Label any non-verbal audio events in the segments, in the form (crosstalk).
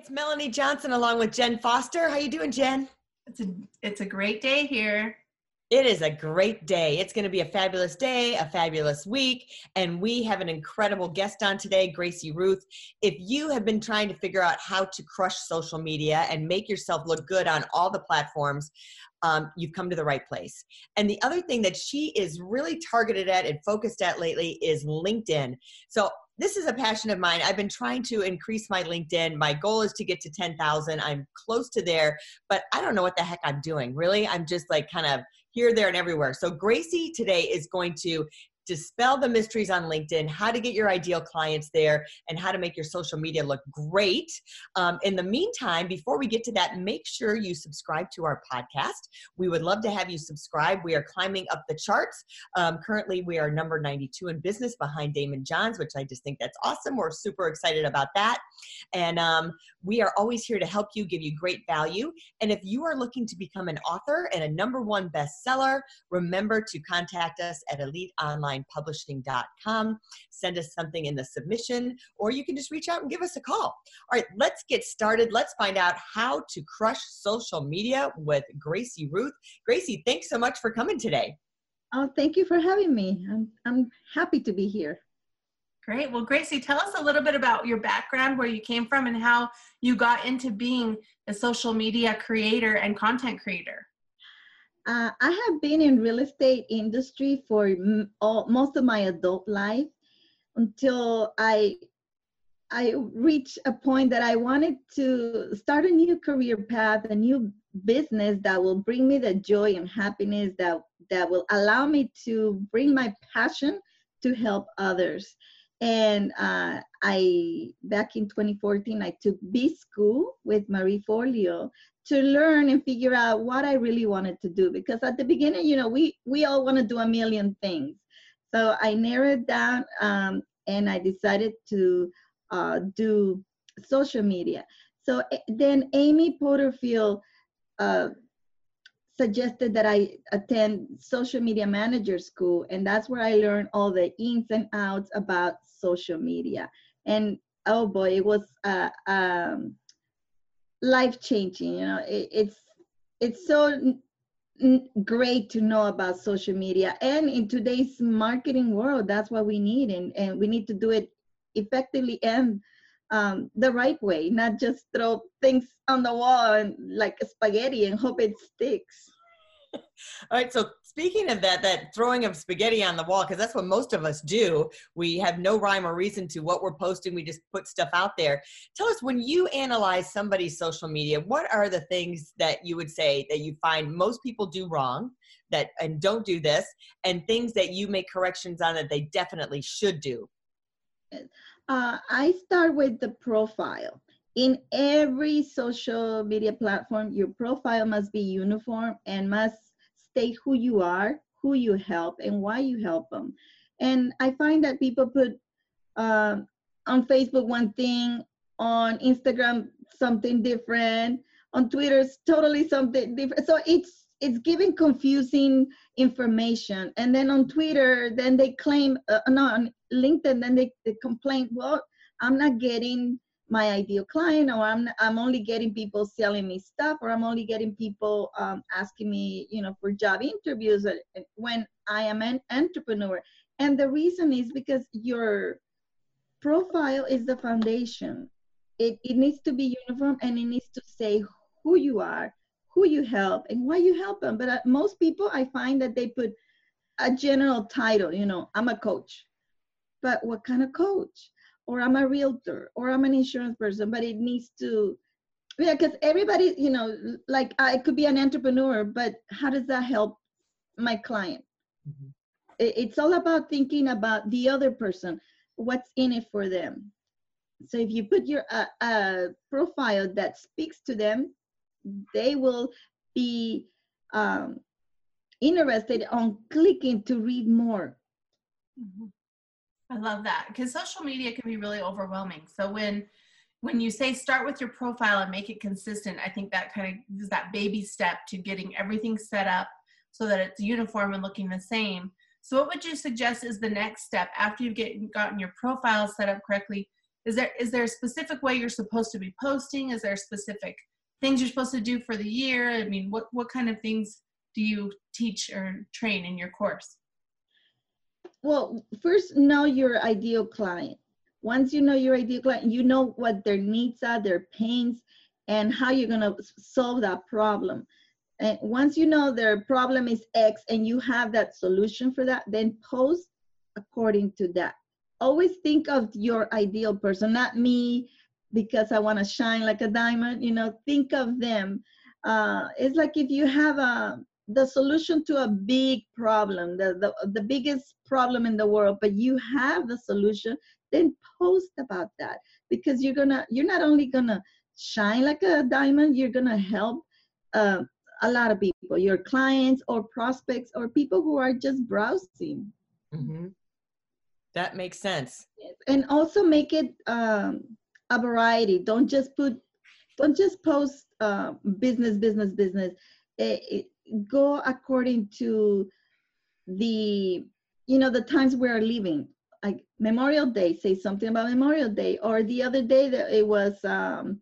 It's Melanie Johnson along with Jen Foster. How you doing, Jen? It's a it's a great day here. It is a great day. It's going to be a fabulous day, a fabulous week, and we have an incredible guest on today, Gracie Ruth. If you have been trying to figure out how to crush social media and make yourself look good on all the platforms, um, you've come to the right place. And the other thing that she is really targeted at and focused at lately is LinkedIn. So this is a passion of mine. I've been trying to increase my LinkedIn. My goal is to get to 10,000. I'm close to there, but I don't know what the heck I'm doing. Really, I'm just like kind of here, there, and everywhere. So Gracie today is going to dispel the mysteries on LinkedIn, how to get your ideal clients there, and how to make your social media look great. Um, in the meantime, before we get to that, make sure you subscribe to our podcast. We would love to have you subscribe. We are climbing up the charts. Um, currently, we are number 92 in business behind Daymond Johns, which I just think that's awesome. We're super excited about that. And um, we are always here to help you, give you great value. And if you are looking to become an author and a number one bestseller, remember to contact us at Elite Online onlinepublishing.com. Send us something in the submission, or you can just reach out and give us a call. All right, let's get started. Let's find out how to crush social media with Gracie Ruth. Gracie, thanks so much for coming today. Oh, thank you for having me. I'm, I'm happy to be here. Great. Well, Gracie, tell us a little bit about your background, where you came from, and how you got into being a social media creator and content creator. Uh, I have been in real estate industry for m- all, most of my adult life until I I reached a point that I wanted to start a new career path, a new business that will bring me the joy and happiness that that will allow me to bring my passion to help others. And uh, I back in 2014, I took B school with Marie Forleo to learn and figure out what I really wanted to do. Because at the beginning, you know, we we all want to do a million things. So I narrowed down um, and I decided to uh, do social media. So eh, then Amy Porterfield uh, suggested that I attend social media manager school, and that's where I learned all the ins and outs about social media. And oh boy, it was uh, um, life changing you know it, it's it's so great to know about social media. And in today's marketing world that's what we need and, and we need to do it effectively and um, the right way not just throw things on the wall and like spaghetti and hope it sticks all right so speaking of that that throwing of spaghetti on the wall because that's what most of us do. We have no rhyme or reason to what we're posting we just put stuff out there. Tell us when you analyze somebody's social media what are the things that you would say that you find most people do wrong that and don't do this and things that you make corrections on that they definitely should do? Uh, i start with the profile in every social media platform your profile must be uniform and must state who you are, who you help, and why you help them. And I find that people put uh, on Facebook one thing, on Instagram something different, on Twitter it's totally something different. So it's it's giving confusing information. And then on Twitter, then they claim, uh, no, on LinkedIn, then they, they complain, well, I'm not getting my ideal client or I'm, I'm only getting people selling me stuff or i'm only getting people um, asking me you know for job interviews uh, when i am an entrepreneur. And the reason is because your profile is the foundation. It, it needs to be uniform and it needs to say who you are who you help and why you help them. But uh, most people i find that they put a general title you know i'm a coach. But what kind of coach or I'm a realtor or I'm an insurance person, but it needs to yeah, because everybody, you know, like I could be an entrepreneur, but how does that help my client? Mm-hmm. It's all about thinking about the other person, what's in it for them. So if you put your uh, uh, profile that speaks to them, they will be um, interested on clicking to read more. Mm-hmm. I love that because social media can be really overwhelming. So when when you say start with your profile and make it consistent, I think that kind of is that baby step to getting everything set up so that it's uniform and looking the same. So what would you suggest is the next step after you've get, gotten your profile set up correctly? Is there is there a specific way you're supposed to be posting? Is there specific things you're supposed to do for the year? I mean, what what kind of things do you teach or train in your course? Well, first know your ideal client. Once you know your ideal client, you know what their needs are, their pains, and how you're gonna solve that problem. And once you know their problem is X and you have that solution for that, then post according to that. Always think of your ideal person, not me because I want to shine like a diamond. You know, think of them. Uh, it's like if you have a the solution to a big problem, the, the the biggest problem in the world, but you have the solution, then post about that because you're gonna you're not only gonna shine like a diamond, you're gonna help uh, a lot of people, your clients or prospects or people who are just browsing. Mm-hmm. That makes sense. And also make it um, a variety. Don't just put, don't just post uh, business, business, business. It, it, go according to the, you know, the times we are living. Like Memorial Day, say something about Memorial Day. Or the other day that it was um,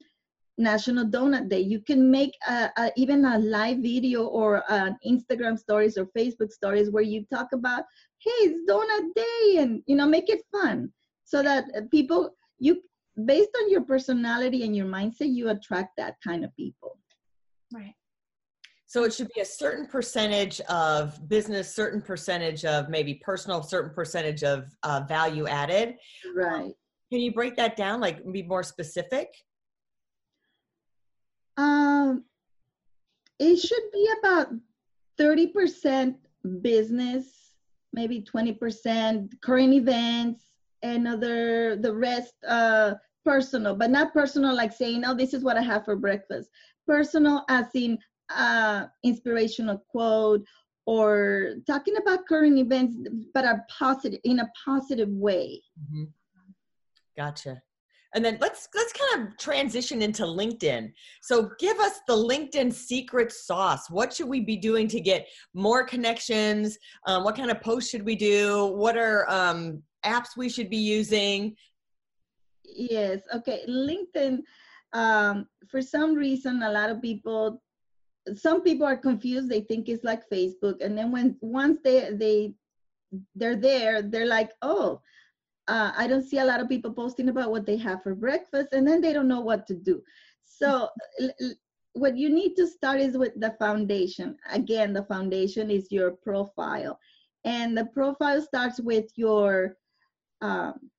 National Donut Day. You can make a, a, even a live video or an Instagram stories or Facebook stories where you talk about, hey, it's Donut Day, and you know, make it fun so that people you based on your personality and your mindset, you attract that kind of people. Right. So it should be a certain percentage of business, certain percentage of maybe personal, certain percentage of uh, value added. Right. Can you break that down, like be more specific? Um, it should be about 30% business, maybe 20% current events, and other the rest uh personal, but not personal like saying, "Oh, this is what I have for breakfast." Personal as in uh inspirational quote or talking about current events, but a positive in a positive way. Mm-hmm. Gotcha. And then let's let's kind of transition into linkedin. So give us the linkedin secret sauce. What should we be doing to get more connections? Um, what kind of posts should we do? What are um, apps we should be using? Yes. Okay. Linkedin um, for some reason a lot of people some people are confused they think it's like facebook and then when once they they they're there they're like oh uh, I don't see a lot of people posting about what they have for breakfast, and then they don't know what to do. So, what you need to start is with the foundation. Again, the foundation is your profile, and the profile starts with your um,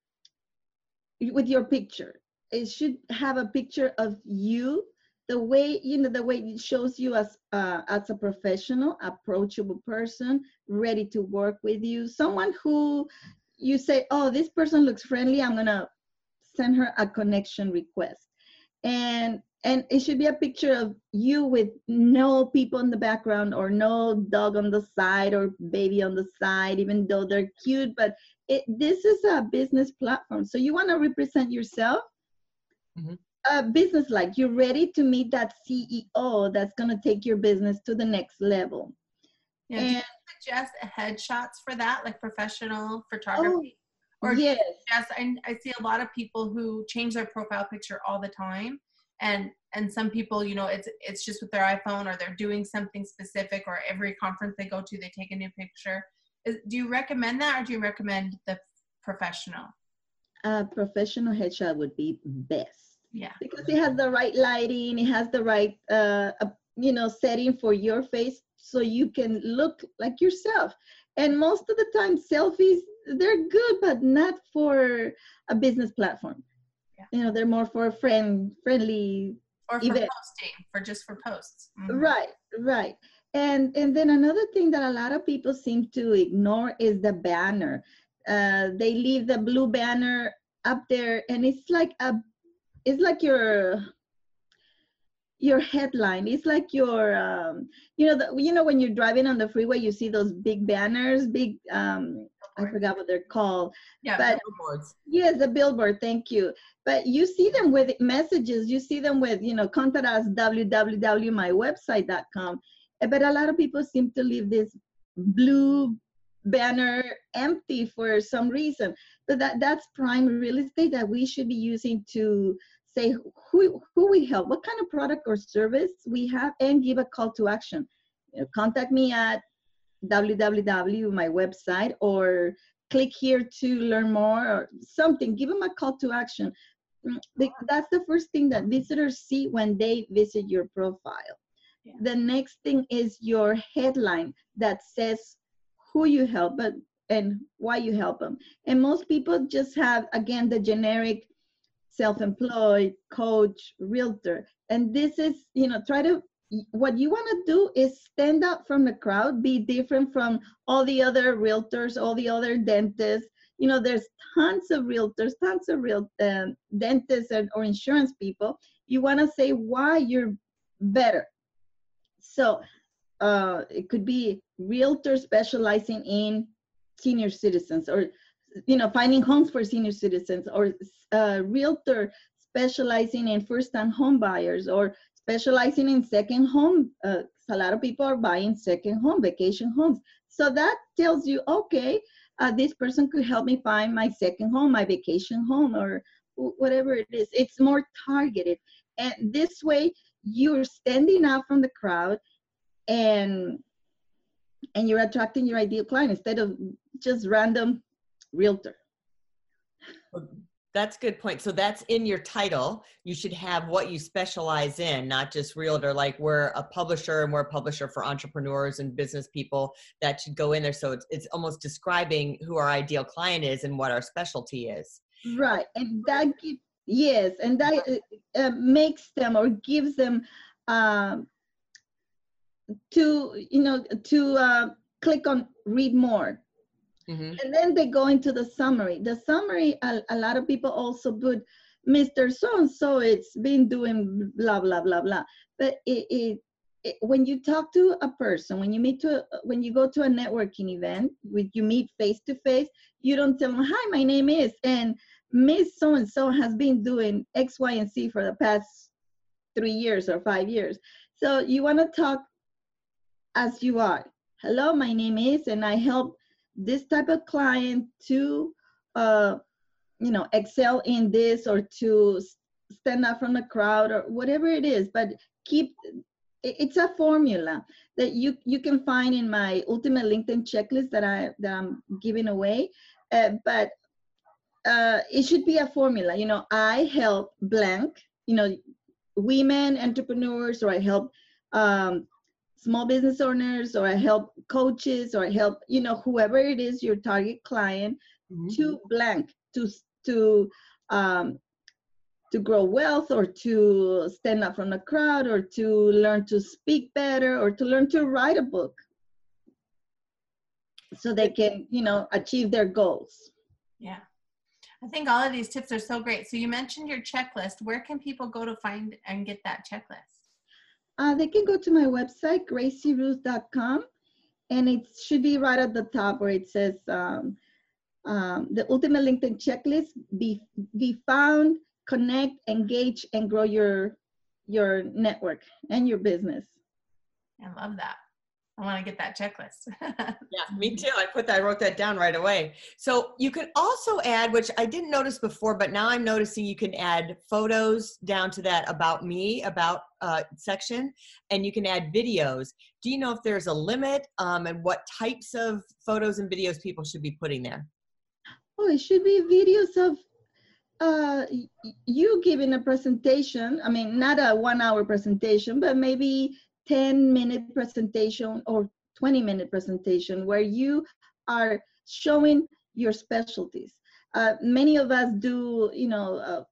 with your picture. It should have a picture of you, the way you know the way it shows you as uh, as a professional, approachable person, ready to work with you, someone who you say, oh, this person looks friendly, I'm gonna send her a connection request. And and it should be a picture of you with no people in the background or no dog on the side or baby on the side, even though they're cute. But it, this is a business platform. So you want to represent yourself mm-hmm. Uh, business like. You're ready to meet that CEO that's going to take your business to the next level. Yeah, and, suggest headshots for that, like professional photography? Oh, or yes. Yes, I, I see a lot of people who change their profile picture all the time. And and some people, you know, it's it's just with their iPhone or they're doing something specific or every conference they go to, they take a new picture. Is, do you recommend that or do you recommend the professional? A professional headshot would be best. Yeah. Because it has the right lighting, it has the right uh, uh you know setting for your face so you can look like yourself. And most of the time, selfies, they're good, but not for a business platform. Yeah. You know, they're more for a friend, friendly or for event. posting, for just for posts. Mm-hmm. Right, right. And and then another thing that a lot of people seem to ignore is the banner. Uh, they leave the blue banner up there and it's like a it's like your your headline it's like your um, you know the, you know when you're driving on the freeway you see those big banners big um i forgot what they're called Yeah. but Billboards. yes the billboard thank you but you see them with messages you see them with you know contact us www.mywebsite.com but a lot of people seem to leave this blue banner empty for some reason. But that that's prime real estate that we should be using to say who who we help what kind of product or service we have and give a call to action. You know, contact me at www my website or click here to learn more or something. Give them a call to action. Mm, that's the first thing that visitors see when they visit your profile. Yeah. the next thing is your headline that says who you help but and why you help them. And most people just have again the generic self-employed coach realtor. And this is you know try to what you want to do is stand out from the crowd be different from all the other realtors all the other dentists. You know there's tons of realtors tons of real um, dentists and, or insurance people. You want to say why you're better. So uh, it could be realtor specializing in senior citizens or you know finding homes for senior citizens or uh, realtor specializing in first time home buyers or specializing in second home uh, a lot of people are buying second home vacation homes. So that tells you okay uh, this person could help me find my second home my vacation home or whatever it is. It's more targeted. And this way you're standing out from the crowd and and you're attracting your ideal client instead of just random realtor That's a good point. So that's in your title. You should have what you specialize in, not just realtor. Like we're a publisher and we're a publisher for entrepreneurs and business people. That should go in there. So it's it's almost describing who our ideal client is and what our specialty is. right and that gives yes and that uh, uh, makes them or gives them um, to you know to uh, click on read more. Mhm. and then they go into the summary. The summary a, a lot of people also put mr so and so it's been doing blah blah blah blah. But it, it, it when you talk to a person when you meet to when you go to a networking event with you meet face to face you don't tell them hi my name is and miss so and so has been doing x y and z for the past three years or five years. So you want to talk as you are. Hello my name is and i help this type of client to uh, you know excel in this or to stand out from the crowd or whatever it is but keep it's a formula that you you can find in my ultimate linkedin checklist that i that i'm giving away uh, but uh, it should be a formula. You know i help blank you know women entrepreneurs or i help um, small business owners or I help coaches or I help, you know, whoever it is, your target client Mhm. to blank, to, to, um, to grow wealth or to stand up from the crowd or to learn to speak better or to learn to write a book so they can, you know, achieve their goals. Yeah. I think all of these tips are so great. So you mentioned your checklist. Where can people go to find and get that checklist? Uh, they can go to my website, gracieruth.com, and it should be right at the top where it says um, um, the ultimate LinkedIn checklist. Be be found, connect, engage, and grow your your network and your business. I love that. I want to get that checklist. (laughs) Yeah, me too. I put that, I wrote that down right away. So you can also add, which I didn't notice before, but now I'm noticing you can add photos down to that about me, about uh, section, and you can add videos. Do you know if there's a limit um, and what types of photos and videos people should be putting there? Oh, it should be videos of uh, y- y- you giving a presentation. I mean, not a one hour presentation, but maybe 10 minute presentation or 20 minute presentation where you are showing your specialties. Uh, many of us do, you know, uh,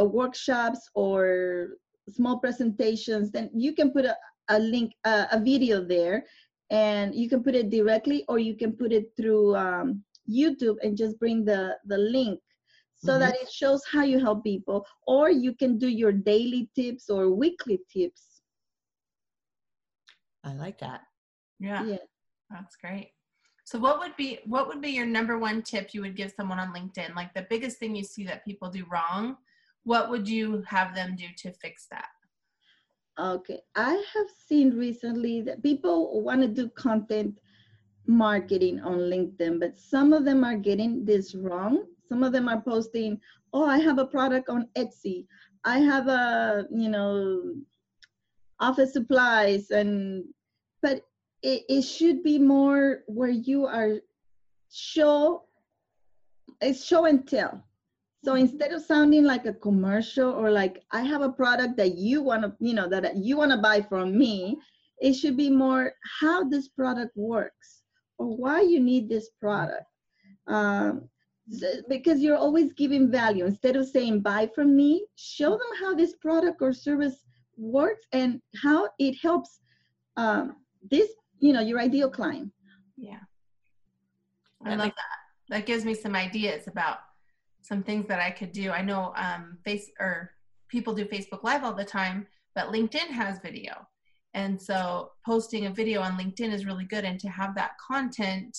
uh, workshops or small presentations. Then you can put a, a link, uh, a video there, and you can put it directly, or you can put it through um, YouTube and just bring the the link. so that it shows how you help people or you can do your daily tips or weekly tips I like that. Yeah, yeah that's great. So what would be what would be your number one tip you would give someone on LinkedIn? Like the biggest thing you see that people do wrong, what would you have them do to fix that? Okay, I have seen recently that people want to do content marketing on LinkedIn, but some of them are getting this wrong. Some of them are posting, "Oh, I have a product on Etsy. I have a, you know, office supplies," and but it, it should be more where you are show, it's show and tell. So instead of sounding like a commercial or like I have a product that you want to, you know, that you want to buy from me, it should be more how this product works or why you need this product. Um, because you're always giving value. Instead of saying buy from me, show them how this product or service works and how it helps um, this, you know, your ideal client. Yeah. I That love makes- that. That gives me some ideas about some things that I could do. I know um, face or people do Facebook Live all the time, but LinkedIn has video. And so posting a video on LinkedIn is really good. And to have that content,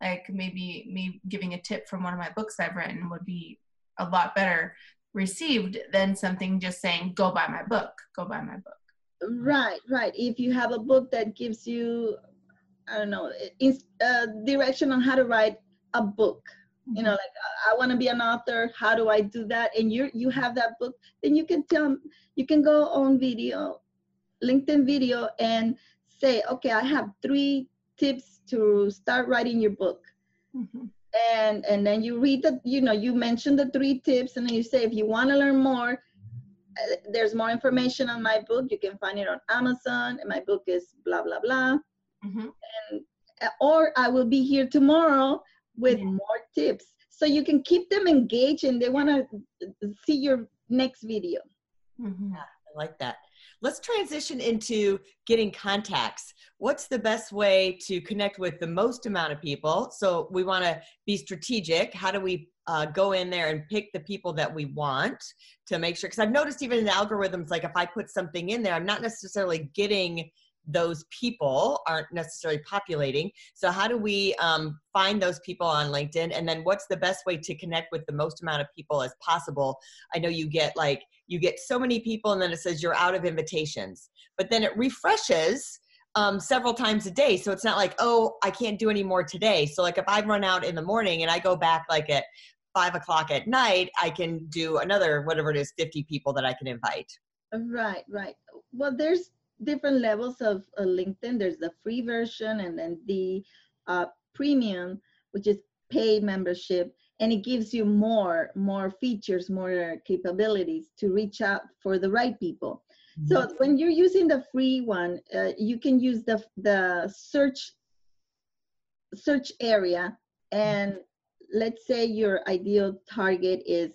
like maybe me giving a tip from one of my books I've written would be a lot better received than something just saying, go buy my book, go buy my book. Right, right. If you have a book that gives you, I don't know, in, uh, direction on how to write a book, you know, like uh, I want to be an author. How do I do that? And you you have that book, then you can tell, you can go on video, LinkedIn video, and say, okay, I have three tips to start writing your book. Mhm. And and then you read the, you know, you mention the three tips, and then you say, if you want to learn more, uh, there's more information on my book. You can find it on Amazon, and my book is blah blah blah. Mhm. Uh, Or I will be here tomorrow with Yeah. more tips, so you can keep them engaged, and they want to see your next video. Mhm. I like that. Let's transition into getting contacts. What's the best way to connect with the most amount of people? So we want to be strategic. How do we uh, go in there and pick the people that we want to make sure? Because I've noticed even in algorithms, like if I put something in there, I'm not necessarily getting those people aren't necessarily populating. So how do we um, find those people on LinkedIn? And then what's the best way to connect with the most amount of people as possible? I know you get like you get so many people and then it says you're out of invitations but then it refreshes um, several times a day so it's not like oh i can't do any more today so like if i run out in the morning and i go back like at five o'clock at night i can do another whatever it is 50 people that i can invite Right, right. Well, there's different levels of uh, LinkedIn. There's the free version and then the uh, premium, which is pay membership, and it gives you more, more features, more capabilities to reach out for the right people. So when you're using the free one, uh, you can use the the search search area, and let's say your ideal target is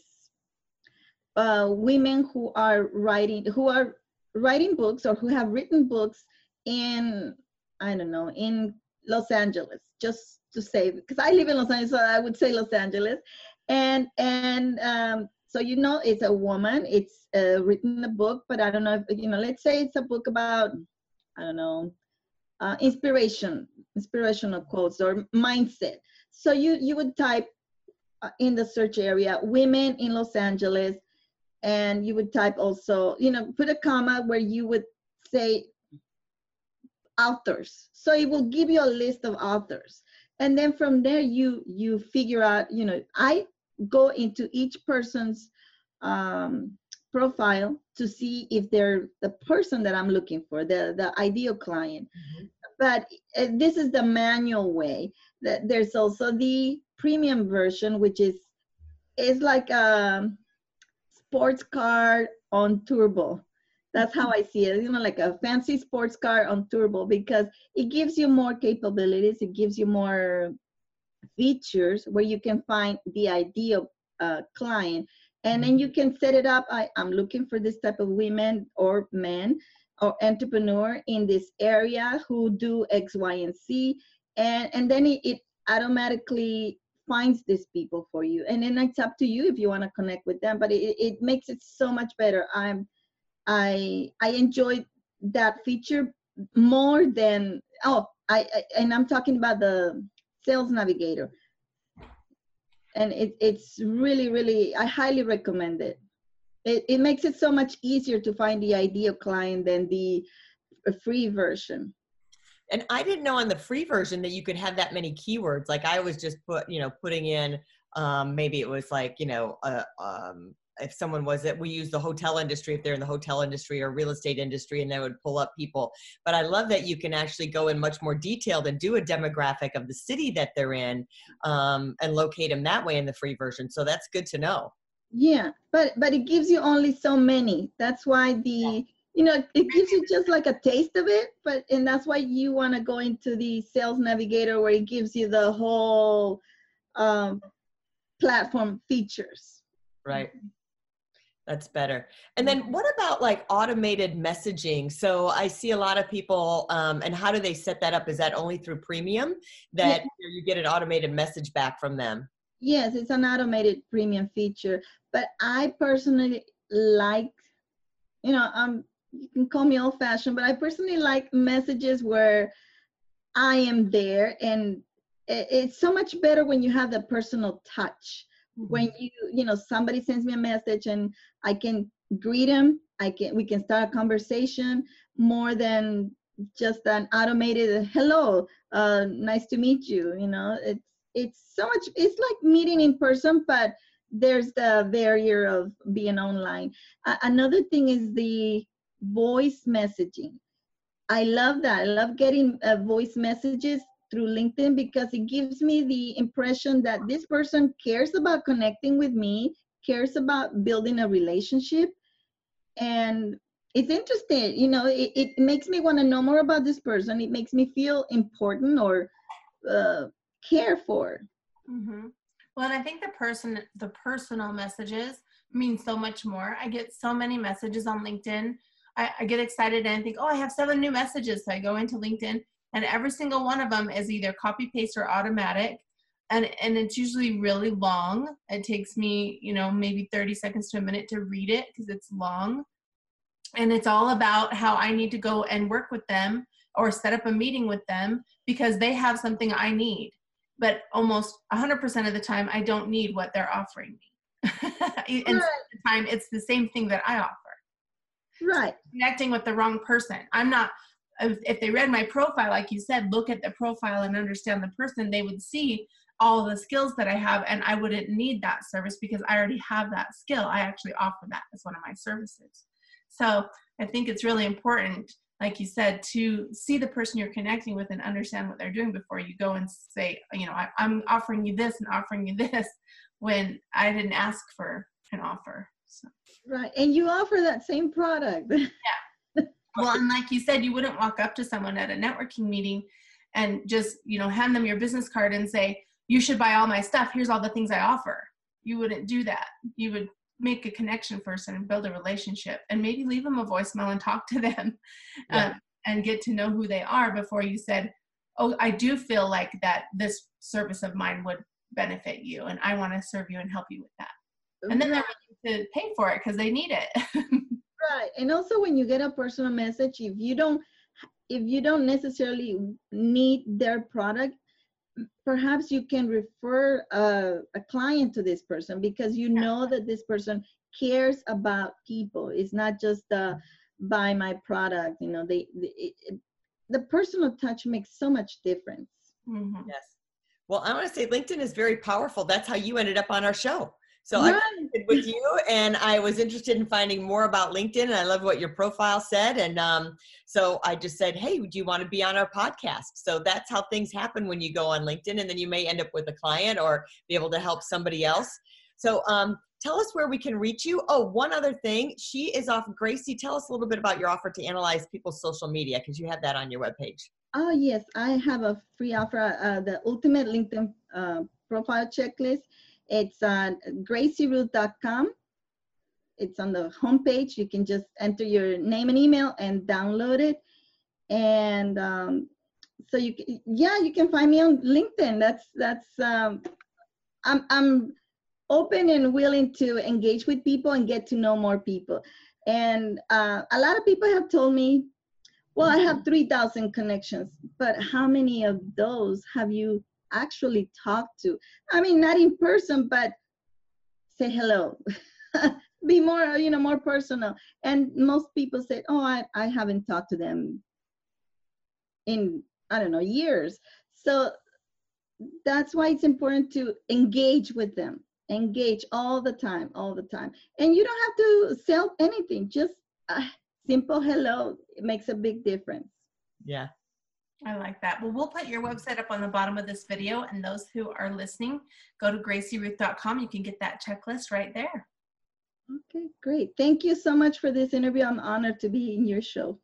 uh, women who are writing who are writing books or who have written books in I don't know in Los Angeles, just to say because I live in Los Angeles, so I would say Los Angeles, and and um, so you know it's a woman, it's uh, written a book, but I don't know if you know. Let's say it's a book about I don't know uh, inspiration, inspirational quotes or mindset. So you you would type uh, in the search area women in Los Angeles and you would type also, you know, put a comma where you would say authors. So it will give you a list of authors. And then from there you you figure out, you know, I go into each person's um, profile to see if they're the person that I'm looking for, the the ideal client. Mhm. But uh, this is the manual way. That there's also the premium version, which is is like a sports car on turbo. That's how I see it. You know, like a fancy sports car on turbo because it gives you more capabilities. It gives you more features where you can find the ideal uh, client, and then you can set it up. I, I'm looking for this type of women or men or entrepreneur in this area who do X, Y, and Z, and and then it, it automatically finds these people for you and then it's up to you if you want to connect with them but it, it makes it so much better. I'm i i enjoy that feature more than oh I, I and i'm talking about the sales navigator. And it, it's really really i highly recommend it. it it makes it so much easier to find the ideal client than the free version and i didn't know on the free version that you could have that many keywords. Like i was just put you know putting in um, maybe it was like you know uh, um, if someone was that we use the hotel industry if they're in the hotel industry or real estate industry and they would pull up people. But i love that you can actually go in much more detailed and do a demographic of the city that they're in um, and locate them that way in the free version. So that's good to know. Yeah but but it gives you only so many. That's why the you know it gives you just like a taste of it but and that's why you want to go into the sales navigator where it gives you the whole um, platform features right that's better. And then what about like automated messaging? So I see a lot of people, um, and how do they set that up? Is that only through premium that yeah. you get an automated message back from them? Yes, it's an automated premium feature. But I personally like, you know, um, you can call me old fashioned, but I personally like messages where I am there and it's so much better when you have the personal touch. When mm-hmm. you you know somebody sends me a message and i can greet them i can we can start a conversation more than just an automated hello uh nice to meet you you know? It's it's so much it's like meeting in person but there's the barrier of being online. Uh, another thing is the voice messaging i love that i love getting uh, voice messages through LinkedIn because it gives me the impression that this person cares about connecting with me, cares about building a relationship, and it's interesting. You know, it, it makes me want to know more about this person. It makes me feel important or uh, care for. Mm-hmm. Well, and I think the person, the personal messages mean so much more. I get so many messages on LinkedIn. I, I get excited and I think, oh, I have seven new messages. So I go into LinkedIn and every single one of them is either copy paste or automatic. And and it's usually really long. It takes me you know maybe 30 seconds to a minute to read it because it's long. And it's all about how i need to go and work with them or set up a meeting with them because they have something i need. But almost 100% of the time i don't need what they're offering me. (laughs) And the time it's the same thing that i offer right connecting with the wrong person i'm not if they read my profile, like you said, look at the profile and understand the person, they would see all the skills that I have, and I wouldn't need that service because I already have that skill. I actually offer that as one of my services. So I think it's really important, like you said, to see the person you're connecting with and understand what they're doing before you go and say, you know, I, am offering you this and offering you this when I didn't ask for an offer. So. Right, and you offer that same product. (laughs) yeah, well, and like you said, you wouldn't walk up to someone at a networking meeting and just, you know, hand them your business card and say, you should buy all my stuff. Here's all the things I offer. You wouldn't do that. You would make a connection first and build a relationship and maybe leave them a voicemail and talk to them (laughs) yeah. um, and get to know who they are before you said, oh, I do feel like that this service of mine would benefit you and I want to serve you and help you with that. And then they're to pay for it because they need it. (laughs) right and also when you get a personal message if you don't if you don't necessarily need their product perhaps you can refer a, a client to this person because you know that this person cares about people. It's not just uh, buy my product you know they, they it, the personal touch makes so much difference. Mm-hmm. yes. Well i want to say linkedin is very powerful. That's how you ended up on our show so right. I connected with you, and I was interested in finding more about LinkedIn. And I love what your profile said, and um, so I just said, "Hey, do you want to be on our podcast?" So that's how things happen when you go on LinkedIn, and then you may end up with a client or be able to help somebody else. So um, tell us where we can reach you. Oh, one other thing, she is off. Gracie, tell us a little bit about your offer to analyze people's social media because you have that on your webpage. Oh yes, I have a free offer, uh, the Ultimate LinkedIn uh, Profile Checklist it's on gracieruth.com. It's on the homepage. You can just enter your name and email and download it. And um, so you, yeah, you can find me on LinkedIn. That's that's um, I'm I'm open and willing to engage with people and get to know more people. And uh, a lot of people have told me, well, I have 3,000 connections, but how many of those have you actually talk to? I mean, not in person, but say hello. (laughs) Be more, you know, more personal. And most people say, oh, I, I haven't talked to them in, I don't know, years. So that's why it's important to engage with them engage all the time all the time and you don't have to sell anything just a simple hello makes a big difference yeah I like that. Well, we'll put your website up on the bottom of this video, and those who are listening, go to gracieruth.com. You can get that checklist right there. Okay, great. Thank you so much for this interview. I'm honored to be in your show.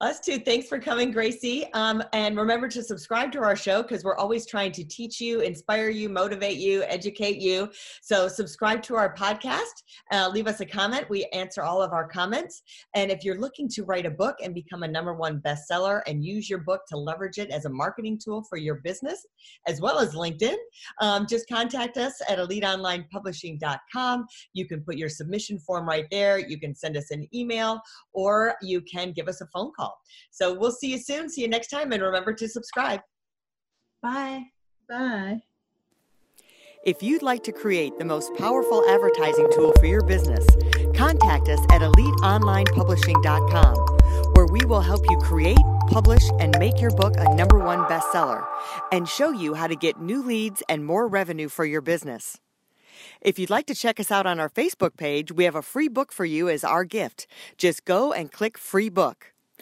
Us too. Thanks for coming, Gracie. Um, and remember to subscribe to our show because we're always trying to teach you, inspire you, motivate you, educate you. So subscribe to our podcast. Uh, leave us a comment. We answer all of our comments. And if you're looking to write a book and become a number one bestseller and use your book to leverage it as a marketing tool for your business, as well as LinkedIn, um, just contact us at eliteonlinepublishing.com. You can put your submission form right there. You can send us an email or you can give us a phone call. So we'll see you soon. See you next time. And remember to subscribe. Bye. Bye. If you'd like to create the most powerful advertising tool for your business, contact us at eliteonlinepublishing.com, where we will help you create, publish, and make your book a number one bestseller and show you how to get new leads and more revenue for your business. If you'd like to check us out on our Facebook page, we have a free book for you as our gift. Just go and click free book.